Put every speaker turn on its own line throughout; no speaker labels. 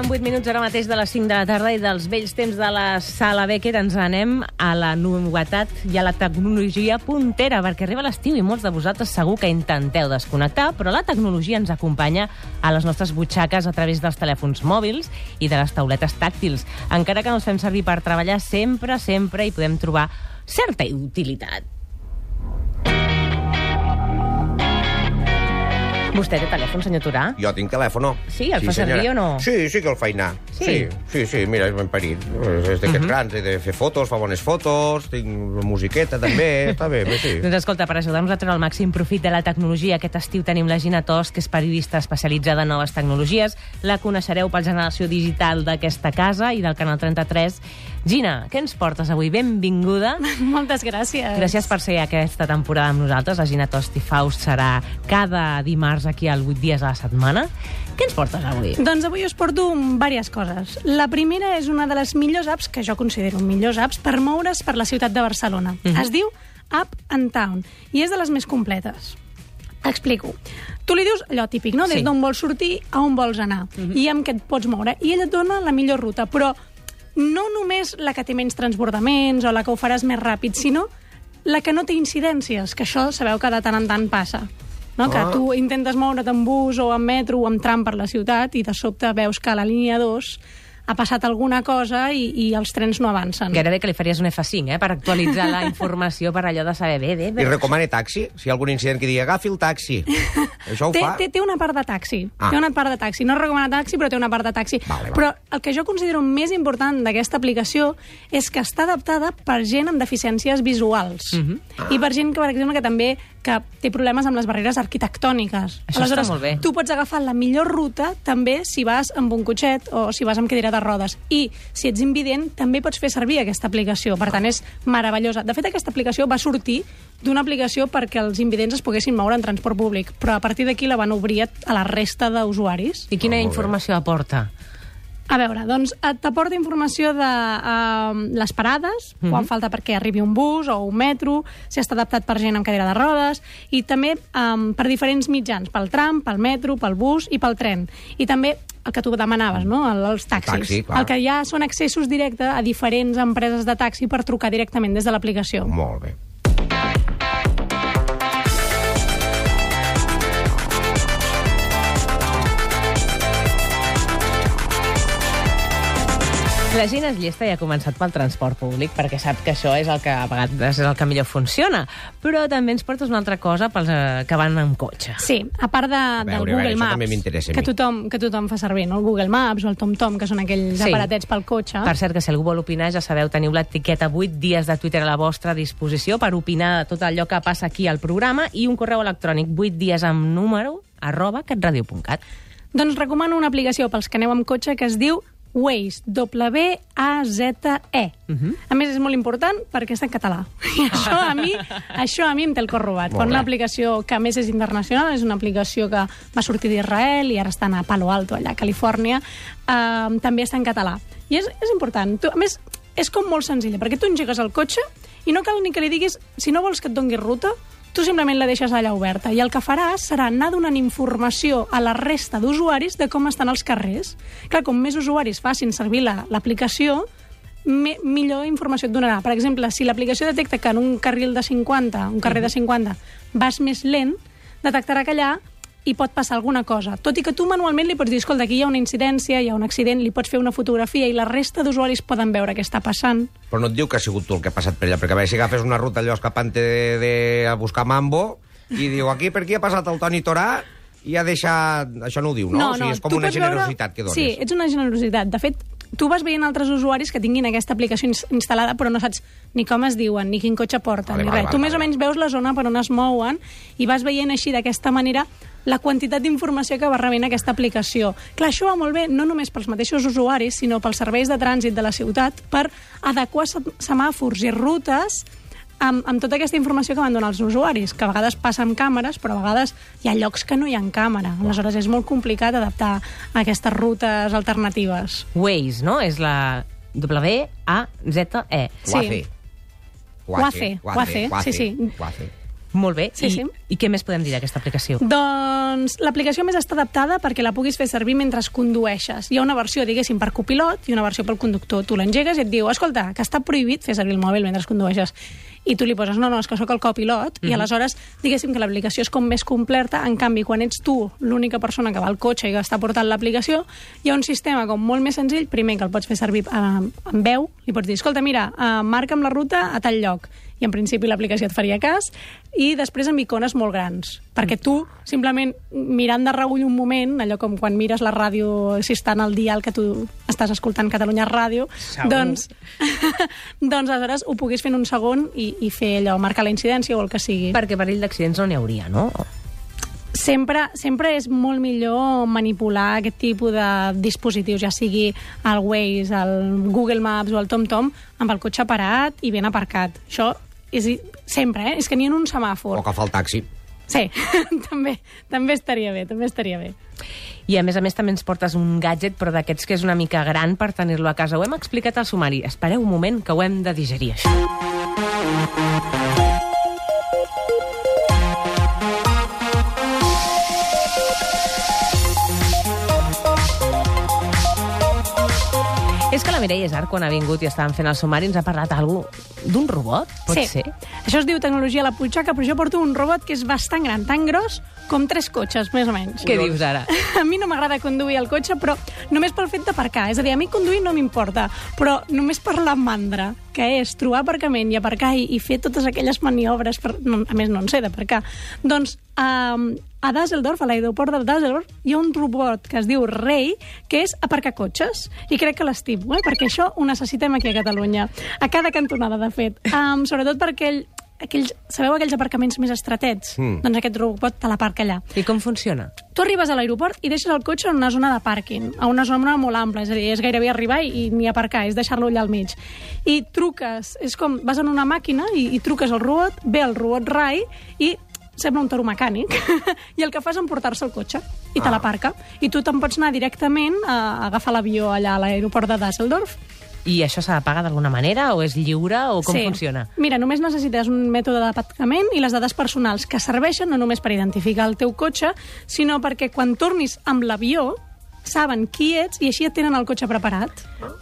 passen 8 minuts ara mateix de les 5 de la tarda i dels vells temps de la sala Beckett ens anem a la novetat i a la tecnologia puntera, perquè arriba l'estiu i molts de vosaltres segur que intenteu desconnectar, però la tecnologia ens acompanya a les nostres butxaques a través dels telèfons mòbils i de les tauletes tàctils. Encara que no els fem servir per treballar, sempre, sempre hi podem trobar certa utilitat. Vostè té telèfon, senyor Turà?
Jo tinc telèfon.
Sí, el fa servir o no?
Sí, sí que el fa anar.
Sí?
Sí, sí, sí mira, és ben parit. És d'aquests grans, he de fer fotos, fa bones fotos, tinc musiqueta també, està bé, bé, sí.
Doncs escolta, per ajudar-nos a treure el màxim profit de la tecnologia, aquest estiu tenim la Gina Tos, que és periodista especialitzada en noves tecnologies. La coneixereu pel generació digital d'aquesta casa i del Canal 33. Gina, què ens portes avui? Benvinguda.
Moltes gràcies.
Gràcies per ser aquesta temporada amb nosaltres. La Gina Tosti Faust serà cada dimarts aquí al 8 dies a la setmana. Què ens portes avui?
Doncs avui us porto diverses coses. La primera és una de les millors apps, que jo considero millors apps, per moure's per la ciutat de Barcelona.
Mhm.
Es diu App and Town, i és de les més completes. Explico. Tu li dius allò típic, no? Des
Sí.
d'on vols sortir a on vols anar, i amb què et pots moure. I ell et dona la millor ruta, però no només la que té menys transbordaments o la que ho faràs més ràpid, sinó la que no té incidències, que això sabeu que de tant en tant passa. No? Que
Ah.
tu intentes moure't en bus o en metro o en tram per la ciutat i de sobte veus que a la línia 2 ha passat alguna cosa i, i els trens no avancen.
Gairebé que li faries un F5, eh?, per actualitzar la informació per allò de saber bé, bé,
I
bé.
recomana taxi? Si hi ha algun incident que digui agafi el taxi. Això ho
Té,
fa?
té, té una part de taxi.
Ah.
Té una part de taxi. No recomana taxi, però té una part de taxi.
Vale, vale.
Però el que jo considero més important d'aquesta aplicació és que està adaptada per gent amb deficiències visuals.
Mhm.
I per gent que, per exemple, que també que té problemes amb les barreres arquitectòniques.
Això està molt bé.
tu pots agafar la millor ruta també si vas amb un cotxet o si vas amb cadira de rodes. I si ets invident, també pots fer servir aquesta aplicació. Per tant, és meravellosa. De fet, aquesta aplicació va sortir d'una aplicació perquè els invidents es poguessin moure en transport públic, però a partir d'aquí la van obrir a la resta d'usuaris.
I quina
bé.
informació aporta?
A veure, doncs et t'aporta informació de uh, les parades,
Mhm.
quan falta perquè arribi un bus o un metro, si està adaptat per gent amb cadira de rodes, i també um, per diferents mitjans, pel tram, pel metro, pel bus i pel tren. I també el que tu demanaves, no? El, els taxis.
Taxi, clar.
el que ja són accessos directes a diferents empreses de taxi per trucar directament des de l'aplicació.
Molt bé.
La gent és llesta i ha començat pel transport públic perquè sap que això és el que a vegades és el que millor funciona. Però també ens portes una altra cosa pels eh, que van amb cotxe.
Sí, a part de,
veure,
del
a veure,
Google
això
Maps, que tothom, que tothom fa servir, no? el Google Maps o el TomTom, que són aquells
Sí.
aparatets pel cotxe.
Per cert, que si algú vol opinar, ja sabeu, teniu l'etiqueta 8 dies de Twitter a la vostra disposició per opinar de tot allò que passa aquí al programa i un correu electrònic 8 dies amb número arroba catradio.cat.
Doncs recomano una aplicació pels que aneu amb cotxe que es diu Waze, W-A-Z-E.
Mhm.
E. A més, és molt important perquè està en català. I això a mi, això a mi em té el cor robat. Per una aplicació que a més és internacional, és una aplicació que va sortir d'Israel i ara estan a Palo Alto, allà a Califòrnia, eh, també està en català. I és, és important. Tu, a més, és com molt senzilla, perquè tu engegues el cotxe i no cal ni que li diguis, si no vols que et dongui ruta, tu simplement la deixes allà oberta i el que faràs serà anar donant informació a la resta d'usuaris de com estan els carrers. Clar, com més usuaris facin servir la- l'aplicació, me, millor informació et donarà. Per exemple, si l'aplicació detecta que en un carril de 50, un carrer de 50, vas més lent, detectarà que allà hi pot passar alguna cosa. Tot i que tu manualment li pots dir, escolta, aquí hi ha una incidència, hi ha un accident, li pots fer una fotografia i la resta d'usuaris poden veure què està passant.
Però no et diu que ha sigut tu el que ha passat per allà, perquè a veure, si agafes una ruta allò escapant de, de, a buscar mambo i diu, aquí per aquí ha passat el Toni Torà i ha deixat... Això no ho diu, no? o sigui, és com
tu
una
pots veure-
generositat que dones.
Sí, ets una generositat. De fet, tu vas veient altres usuaris que tinguin aquesta aplicació ins instal·lada, però no saps ni com es diuen, ni quin cotxe porten,
Vale,
ni res.
vale,
tu més
vale.
o menys veus la zona per on es mouen i vas veient així d'aquesta manera la quantitat d'informació que va rebent aquesta aplicació. Clar, això va molt bé no només pels mateixos usuaris, sinó pels serveis de trànsit de la ciutat per adequar se- semàfors i rutes amb, amb tota aquesta informació que van donar els usuaris, que a vegades passa amb càmeres, però a vegades hi ha llocs que no hi ha càmera. Aleshores, és molt complicat adaptar aquestes rutes alternatives.
Waze, no? És la W-A-Z-E.
Sí.
Guace.
Guace, guace, sí, sí.
Guace.
Molt bé.
Sí,
I,
sí.
I què més podem dir d'aquesta aplicació?
Doncs l'aplicació més està adaptada perquè la puguis fer servir mentre condueixes. Hi ha una versió, diguéssim, per copilot i una versió pel conductor. Tu l'engegues i et diu, escolta, que està prohibit fer servir el mòbil mentre condueixes. I tu li poses, no, no, és que sóc el copilot, i aleshores, diguéssim que l'aplicació és com més completa, en canvi, quan ets tu l'única persona que va al cotxe i que està portant l'aplicació, hi ha un sistema com molt més senzill, primer que el pots fer servir eh, amb veu, li pots dir, escolta, mira, eh, marca'm la ruta a tal lloc, i en principi l'aplicació et faria cas, i després amb icones molt grans, perquè tu, simplement mirant de reull un moment, allò com quan mires la ràdio, si està en el dial que tu estàs escoltant Catalunya Ràdio,
Segur.
doncs, doncs aleshores ho puguis fer en un segon i, i fer allò, marcar la incidència o el que sigui.
Perquè perill d'accidents no n'hi hauria, no?
Sempre, sempre és molt millor manipular aquest tipus de dispositius, ja sigui el Waze, el Google Maps o el TomTom, amb el cotxe parat i ben aparcat. Això és sempre, eh? És que ni en un semàfor.
O que fa el taxi.
Sí, també, també estaria bé, també estaria bé.
I a més a més també ens portes un gadget, però d'aquests que és una mica gran per tenir-lo a casa. Ho hem explicat al sumari. Espereu un moment que ho hem de digerir, això. La Mireia Isar, quan ha vingut i estàvem fent el sumari, ens ha parlat algú d'un robot, pot
sí.
ser?
Això es diu tecnologia a la putxaca, però jo porto un robot que és bastant gran, tan gros com tres cotxes, més o menys.
Què dius ara?
A mi no m'agrada conduir el cotxe, però només pel fet d'aparcar. És a dir, a mi conduir no m'importa, però només per la mandra, que és trobar aparcament i aparcar i, i fer totes aquelles maniobres, per, no, a més no en sé d'aparcar, doncs um, a Düsseldorf, a l'aeroport de Düsseldorf, hi ha un robot que es diu Rei, que és aparcar cotxes, i crec que l'estimo, eh? perquè això ho necessitem aquí a Catalunya. A cada cantonada, de fet. Um, sobretot perquè ell, aquells, sabeu aquells aparcaments més estretets?
Mm.
Doncs aquest robot te l'aparca allà.
I com funciona?
Tu arribes a l'aeroport i deixes el cotxe en una zona de pàrquing, a una zona molt ampla, és a dir, és gairebé arribar i, i ni aparcar, és deixar-lo allà al mig. I truques, és com, vas en una màquina i, i truques al robot, ve el robot RAI i sembla un toro mecànic, i el que fa és emportar-se el cotxe i te
Ah.
l'aparca. I tu te'n pots anar directament a agafar l'avió allà a l'aeroport de Düsseldorf.
I això s'ha de pagar d'alguna manera o és lliure o com
Sí.
funciona?
Mira, només necessites un mètode d'aparcament i les dades personals que serveixen no només per identificar el teu cotxe, sinó perquè quan tornis amb l'avió saben qui ets i així et tenen el cotxe preparat.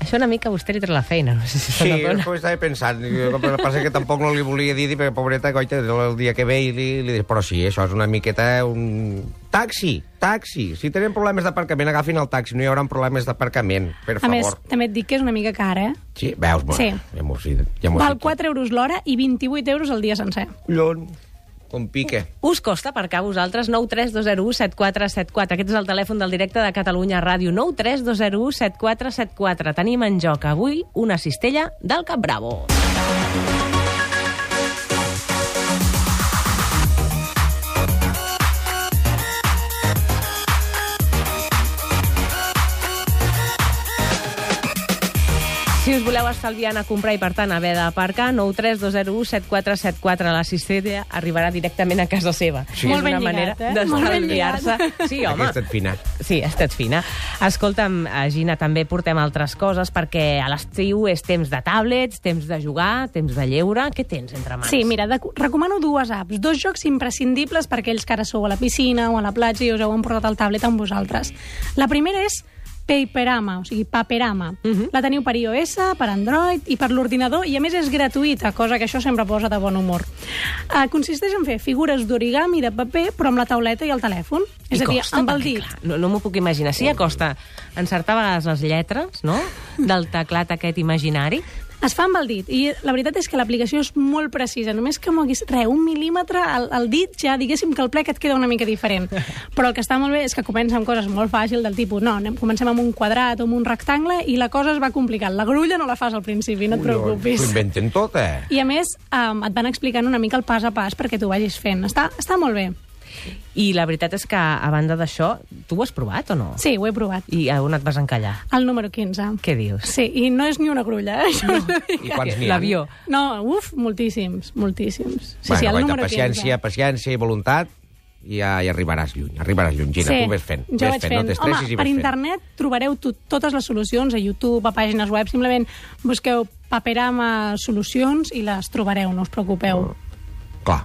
Això una mica a vostè li treu la feina, no sé si
Sí,
n'adona.
ho estava pensant. El que passa que tampoc no li volia dir, perquè pobreta, coita, el dia que ve i li, li dic, però sí, això és una miqueta un... Taxi, taxi. Si tenen problemes d'aparcament, agafin el taxi. No hi haurà problemes d'aparcament, per
A
favor.
més, també et dic que és una mica car, eh?
Sí, veus, bueno,
Sí.
ja m'ho sí, ja
Val
sé tot.
4 euros l'hora i 28 euros el dia sencer.
Collons, com pique.
Us costa aparcar vosaltres 932017474. Aquest és el telèfon del directe de Catalunya Ràdio. 932017474. Tenim en joc avui una cistella del Cap Bravo. Si us voleu estalviar anar a comprar i, per tant, haver d'aparcar, 932017474. La cistella arribarà directament a casa seva.
Sí.
Molt
és
ben
una manera
lligat, eh? Molt ben
d'estalviar-se. Sí, home.
Aquesta et fina.
Sí, ha estat fina. Escolta'm, eh, Gina, també portem altres coses perquè a l'estiu és temps de tablets, temps de jugar, temps de lleure. Què tens entre mans?
Sí, mira, de, recomano dues apps, dos jocs imprescindibles per aquells que ara sou a la piscina o a la platja i us heu emportat el tablet amb vosaltres. La primera és Paperama, o sigui, Paperama. Uh -huh. La teniu per iOS, per Android i per l'ordinador, i a més és gratuïta, cosa que això sempre posa de bon humor. Uh, consisteix en fer figures d'origami de paper, però amb la tauleta i el telèfon. És
I
a dir, amb el dit.
Clar, no no m'ho puc imaginar. Sí, costa encertar a vegades les lletres, no?, del teclat aquest imaginari.
Es fa amb el dit, i la veritat és que l'aplicació és molt precisa. Només que moguis, re, un mil·límetre al, al dit, ja diguéssim que el plec et queda una mica diferent. Però el que està molt bé és que comença amb coses molt fàcils, del tipus, no, anem, comencem amb un quadrat o amb un rectangle, i la cosa es va complicant. La grulla no la fas al principi, no et preocupis.
S'ho inventen tot, eh?
I a més, um, et van explicant una mica el pas a pas perquè tu vagis fent. Està, està molt bé.
I la veritat és que, a banda d'això, tu ho has provat o no?
Sí, ho he provat.
I a on et vas encallar?
El número 15.
Què dius?
Sí, i no és ni una grulla, eh? Això no.
I quants n'hi ha?
L'avió.
no, uf, moltíssims, moltíssims. Sí,
bueno,
sí, el número 15.
paciència, paciència i voluntat, i ja hi arribaràs lluny. Arribaràs lluny, Gina, tu ves fent.
Jo
ves
vaig
fent,
fent.
no t'estressis
Home,
i
per
ves fent.
internet trobareu tu, totes les solucions, a YouTube, a pàgines web, simplement busqueu Paperama Solucions i les trobareu, no us preocupeu.
Clar.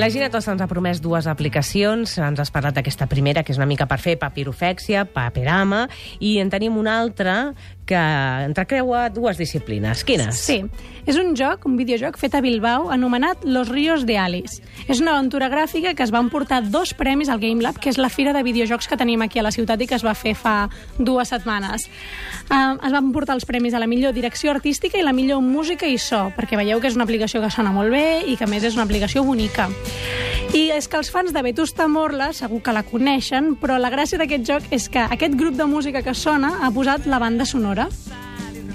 La Gina Tossa ens ha promès dues aplicacions. Ens has parlat d'aquesta primera, que és una mica per fer papirofèxia, paperama, i en tenim una altra que entrecreua dues disciplines. Quines?
Sí. És un joc, un videojoc fet a Bilbao anomenat Los Ríos de Alice. És una aventura gràfica que es van portar dos premis al Game Lab, que és la fira de videojocs que tenim aquí a la ciutat i que es va fer fa dues setmanes. Uh, es van portar els premis a la millor direcció artística i la millor música i so, perquè veieu que és una aplicació que sona molt bé i que més és una aplicació bonica. I és que els fans de Vetusta Morla segur que la coneixen, però la gràcia d'aquest joc és que aquest grup de música que sona ha posat la banda sonora.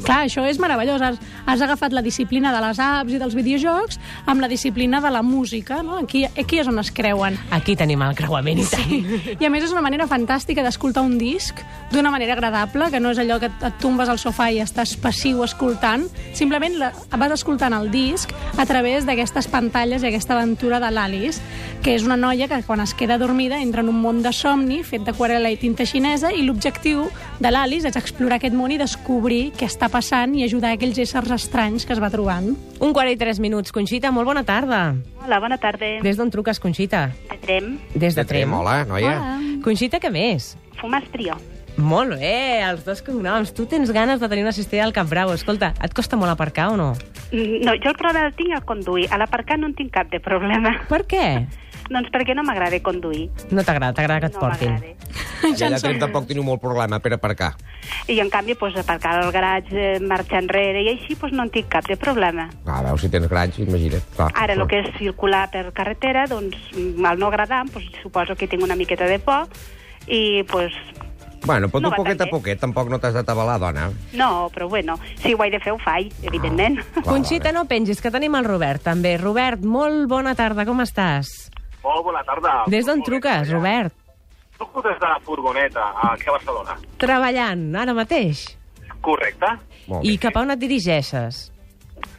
Clar, això és meravellós. Has agafat la disciplina de les apps i dels videojocs amb la disciplina de la música, no? Aquí, aquí és on es creuen.
Aquí tenim el creuament i tant.
I a més és una manera fantàstica d'escoltar un disc d'una manera agradable, que no és allò que et, et tombes al sofà i estàs passiu escoltant. Simplement la, vas escoltant el disc a través d'aquestes pantalles i aquesta aventura de l'Alice, que és una noia que quan es queda dormida entra en un món de somni fet d'aquarela i tinta xinesa i l'objectiu de l'Alice és explorar aquest món i descobrir què està passant i ajudar aquells éssers estranys que es va trobant.
Un quart i tres minuts. Conxita, molt bona tarda.
Hola, bona tarda.
Des d'on truques, Conxita?
De Trem.
Des de Trem.
Hola, noia.
Hola.
Conxita, què més?
Fumas trio.
Molt bé, els dos cognoms. Tu tens ganes de tenir una cistella al Cap Bravo. Escolta, et costa molt aparcar o no?
Mm, No, jo el problema el tinc a conduir. A l'aparcar no en tinc cap de problema.
Per què?
Doncs perquè no m'agrada conduir.
No t'agrada, t'agrada que et
no
portin.
I allà tenim tampoc teniu molt problema per aparcar.
I en canvi, pues, aparcar al garatge, eh, marxar enrere i així, pues, no en tinc cap de problema.
Ah, veus, si tens grans, imagina't. Clar.
Ara, el que és circular per carretera, doncs, al no agradar, pues, suposo que tinc una miqueta de por i, pues,
Bueno, però tu
No
poquet a poquet tampoc no t'has d'atabalar, dona.
no, però bueno, si ho he de fer, ho faig, evidentment.
Clar,
Conxita, no pengis, que tenim el Robert, també. Robert, molt bona tarda, com estàs?
Molt bona tarda.
Des d'on truques. Robert?
Truco des de la furgoneta, aquí a Barcelona.
Treballant, ara mateix?
Correcte.
Molt
I
bé.
cap a on et dirigeixes?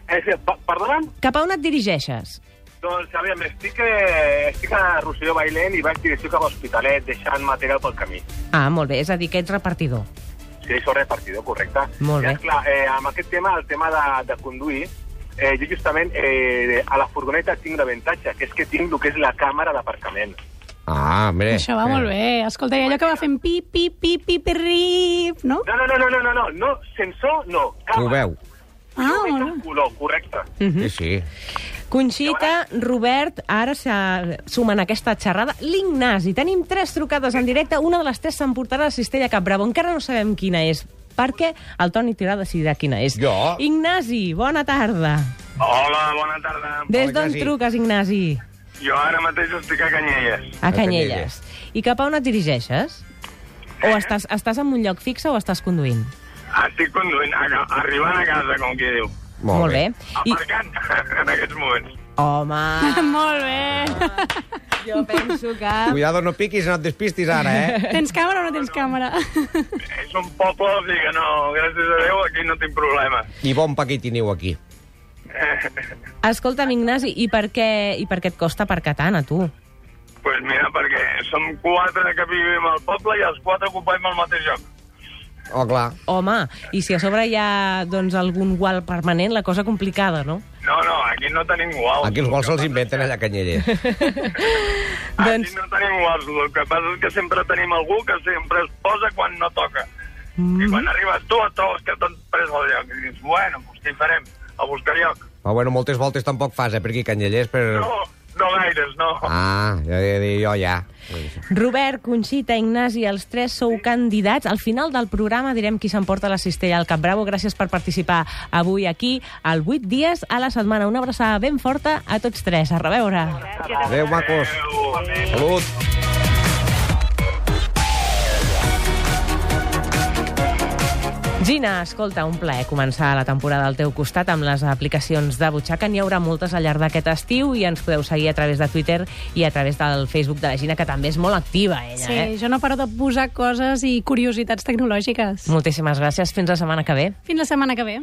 Eh, sí, perdona'm?
Cap a on et dirigeixes?
Doncs, aviam, estic, eh, estic a Rosselló Bailent i vaig direcció cap a l'Hospitalet, deixant material pel camí.
Ah, molt bé, és a dir, que ets repartidor.
Sí, soc repartidor, correcte.
Molt
I,
bé.
esclar, eh, amb aquest tema, el tema de, de conduir, eh, jo justament eh, a la furgoneta tinc un avantatge, que és que tinc el que és la càmera d'aparcament.
Ah, hombre.
Això va molt bé. Escolta, i allò que va fent pi, pi, pi, pi, pi, rip, no?
No, no, no, no, no, no, no, no sensor, no,
Que ho
càmera.
veu.
Ah,
Jo veig
molt
el
bé.
color, correcte.
Sí, sí.
Conxita, Robert, ara se sumen a aquesta xerrada l'Ignasi. Tenim tres trucades en directe, una de les tres s'emportarà a Cistella Cap Bravo. Encara no sabem quina és, perquè el Toni Tirà decidirà quina és.
Jo?
Ignasi, bona tarda.
Hola, bona tarda.
Des d'on
Ignasi.
truques, Ignasi?
Jo ara mateix estic a Canyelles.
A
A
Canyelles. I cap a on et dirigeixes? O estàs, estàs en un lloc fix o estàs conduint?
Estic conduint, a- arribant a casa, com qui diu.
Molt, bé.
I,
Aparcant en aquests moments.
Home,
molt bé.
jo penso que...
Cuidado, no piquis, no et despistis ara, eh?
Tens càmera o no tens càmera?
És un poble, o sigui que no, gràcies a Déu, aquí no tinc problema.
I bon pa que teniu aquí.
Escolta'm, Ignasi, i per què, i per què et costa aparcar tant, a tu?
pues mira, perquè som quatre que vivim al poble i els quatre ocupem el mateix lloc.
Oh, clar.
Home, i si a sobre hi ha doncs, algun gual permanent, la cosa complicada, no?
No, no, aquí no tenim guals.
Aquí els gols se'ls inventen allà a Canyelles.
Aquí
Doncs-
no tenim guals. El que passa és que sempre tenim algú que sempre es posa quan no toca.
Mm.
I quan arribes tu et trobes que t'han pres el lloc. I dius, bueno, doncs què hi farem? A buscar lloc.
Però bueno, moltes voltes tampoc fas, eh, per aquí a Canyelles, per...
No, no gaires, no.
Ah, ja de dir jo ja.
Robert, Conxita, Ignasi, els tres sou candidats. Al final del programa direm qui s'emporta la cistella al Cap Bravo. Gràcies per participar avui aquí, al 8 dies a la setmana. Una abraçada ben forta a tots tres. A reveure.
Adéu, macos. Salut.
Gina, escolta, un plaer començar la temporada al teu costat amb les aplicacions de butxaca. N'hi haurà moltes al llarg d'aquest estiu i ens podeu seguir a través de Twitter i a través del Facebook de la Gina, que també és molt activa, ella,
Sí,
eh?
jo no paro de posar coses i curiositats tecnològiques.
Moltíssimes gràcies. Fins la setmana que ve.
Fins la setmana que ve.